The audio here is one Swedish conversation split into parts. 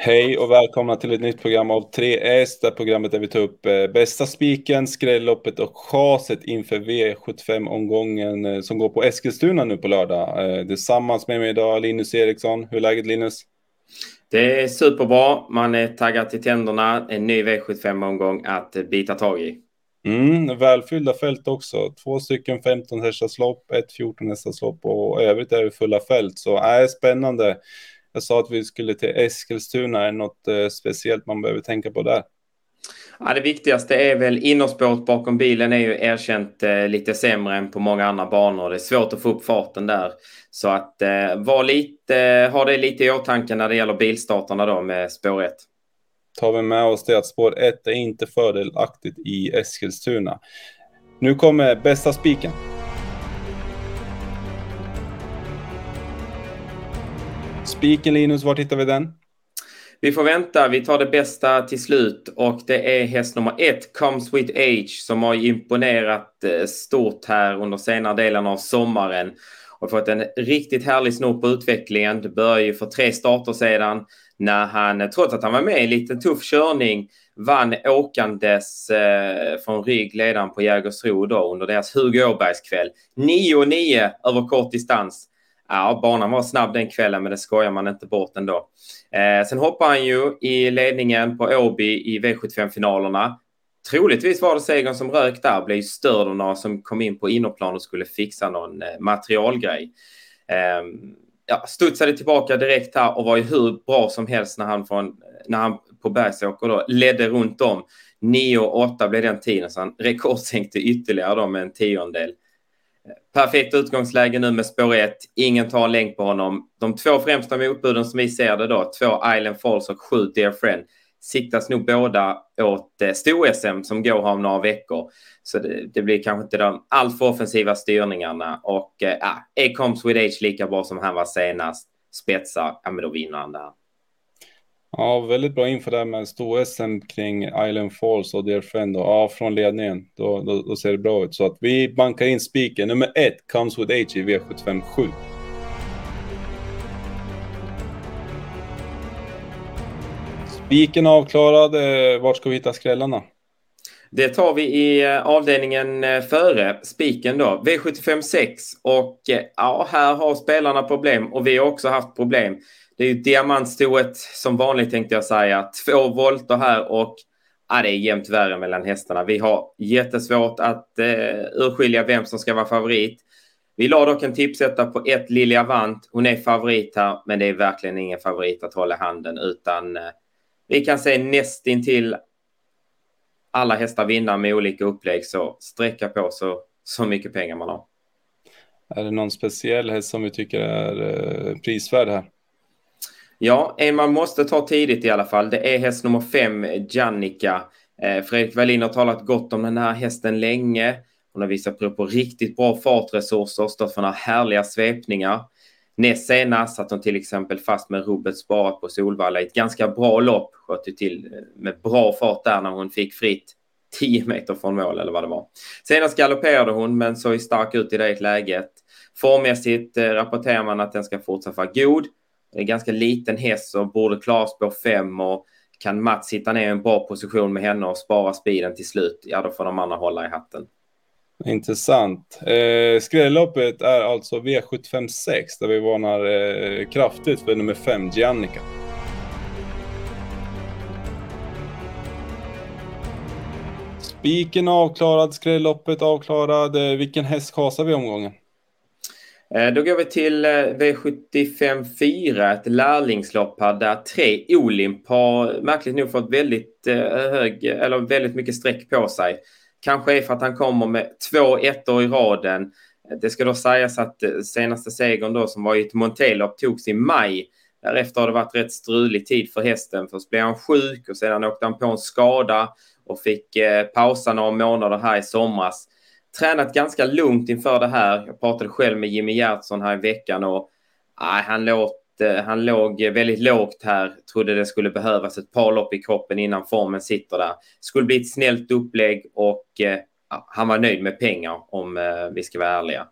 Hej och välkomna till ett nytt program av 3S, där programmet där vi tar upp eh, bästa spiken, skrälloppet och chaset inför V75-omgången eh, som går på Eskilstuna nu på lördag. Eh, tillsammans med mig idag Linus Eriksson. Hur är läget Linus? Det är superbra. Man är taggad till tänderna. En ny V75-omgång att bita tag i. Mm, välfyllda fält också. Två stycken 15 hästars lopp, ett 14 hästars lopp och övrigt är det fulla fält. Så är äh, spännande. Jag sa att vi skulle till Eskilstuna. Är det något eh, speciellt man behöver tänka på där? Ja, det viktigaste är väl innerspåret bakom bilen är ju erkänt eh, lite sämre än på många andra banor. Det är svårt att få upp farten där. Så att eh, var lite, ha det lite i åtanke när det gäller bilstarterna då med spår 1. Tar vi med oss det att spår 1 är inte fördelaktigt i Eskilstuna. Nu kommer bästa spiken. Spiken Linus, var hittar vi den? Vi får vänta, vi tar det bästa till slut och det är häst nummer ett, Comes With Age, som har imponerat eh, stort här under senare delen av sommaren och fått en riktigt härlig snurr på utvecklingen. Det började ju för tre starter sedan när han, trots att han var med i en liten tuff körning, vann åkandes eh, från rygg ledaren på Jägersro då under deras Hugo Åbergs kväll. 9-9 över kort distans. Ja, banan var snabb den kvällen, men det skojar man inte bort ändå. Eh, sen hoppade han ju i ledningen på Åby i V75-finalerna. Troligtvis var det segern som rök där, blev störd av några som kom in på innerplan och skulle fixa någon eh, materialgrej. Eh, ja, studsade tillbaka direkt här och var ju hur bra som helst när han, från, när han på Bergsåker då ledde runt om. 9,8 blev den tiden, så han rekordsänkte ytterligare då med en tiondel. Perfekt utgångsläge nu med spår 1. Ingen tar en länk på honom. De två främsta motbuden som vi ser det då, två Island Falls och sju Dear Friend, siktas nog båda åt eh, stor-SM som går om några veckor. Så det, det, blir kanske inte de alltför offensiva styrningarna. Och eh, A comes with age lika bra som han var senast. Spetsar, ja men då vinner han där. Ja, väldigt bra info där med stor-SM kring Island Falls och Dear Friend. Och, ja, från ledningen. Då, då, då, ser det bra ut. Så att vi bankar in spiken. Nummer ett, Comes With Age i V75 7. Spiken avklarad. Eh, vart ska vi hitta skrällarna? Det tar vi i eh, avdelningen eh, före spiken då. V75 6 och eh, ja, här har spelarna problem och vi har också haft problem. Det är ju diamantstoet som vanligt tänkte jag säga. Två volter här och ja, det är jämnt värre mellan hästarna. Vi har jättesvårt att eh, urskilja vem som ska vara favorit. Vi la dock en tipsetta på ett Lilja Vant. Hon är favorit här, men det är verkligen ingen favorit att hålla handen utan eh, vi kan se nästintill alla hästar vinna med olika upplägg så sträcka på så, så mycket pengar man har. Är det någon speciell häst som vi tycker är eh, prisvärd här? Ja, en man måste ta tidigt i alla fall. Det är häst nummer fem, Jannica. Eh, Fredrik Wallin har talat gott om den här hästen länge. Hon har visat prov på riktigt bra fartresurser, stått för några härliga svepningar. Näst senast satt hon till exempel fast med rubbet sparat på Solvalla i ett ganska bra lopp. Sköt till med bra fart där när hon fick fritt 10 meter från mål eller vad det var. Senast galopperade hon men såg stark ut i det läget. Formmässigt eh, rapporterar man att den ska fortsätta vara god. Det är en ganska liten häst och borde klara spår 5 och kan Mats sitta ner i en bra position med henne och spara speeden till slut, ja då får de andra hålla i hatten. Intressant. Eh, skrälloppet är alltså V756 där vi varnar eh, kraftigt för nummer 5, Giannica. Spiken avklarad, skrälloppet avklarad. Eh, vilken häst kasar vi omgången? Eh, då går vi till eh, V75 4, ett lärlingslopp här där tre Olimp har märkligt nog fått väldigt eh, hög, eller väldigt mycket streck på sig. Kanske är för att han kommer med två ettor i raden. Det ska då sägas att eh, senaste segern då som var i ett Montelopp togs i maj. Därefter har det varit rätt strulig tid för hästen. Först blev han sjuk och sedan åkte han på en skada och fick eh, pausa några månader här i somras tränat ganska lugnt inför det här. Jag pratade själv med Jimmy Gertsson här i veckan och nej, han, låter... Eh, han låg väldigt lågt här. Trodde det skulle behövas ett par lopp i kroppen innan formen sitter där. Skulle bli ett snällt upplägg och eh, han var nöjd med pengar om eh, vi ska vara ärliga.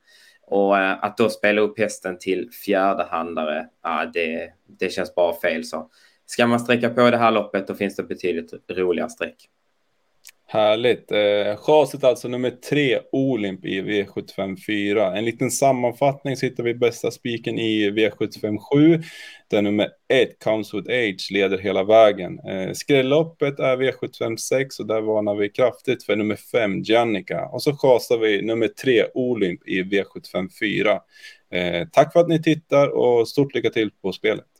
Och eh, att då spela upp hästen till fjärdehandare, ja, det, det känns bara fel. Så ska man sträcka på det här loppet då finns det betydligt roligare streck. Härligt. Eh, chaset alltså nummer tre, Olimp i V75 4. En liten sammanfattning så hittar vi bästa spiken i V75 7. Där nummer ett, Comes with Age, leder hela vägen. Eh, skrälloppet är V75 6 och där varnar vi kraftigt för nummer fem, Jannica. Och så chasar vi nummer tre, Olimp i V75 4. Eh, tack för att ni tittar och stort lycka till på spelet.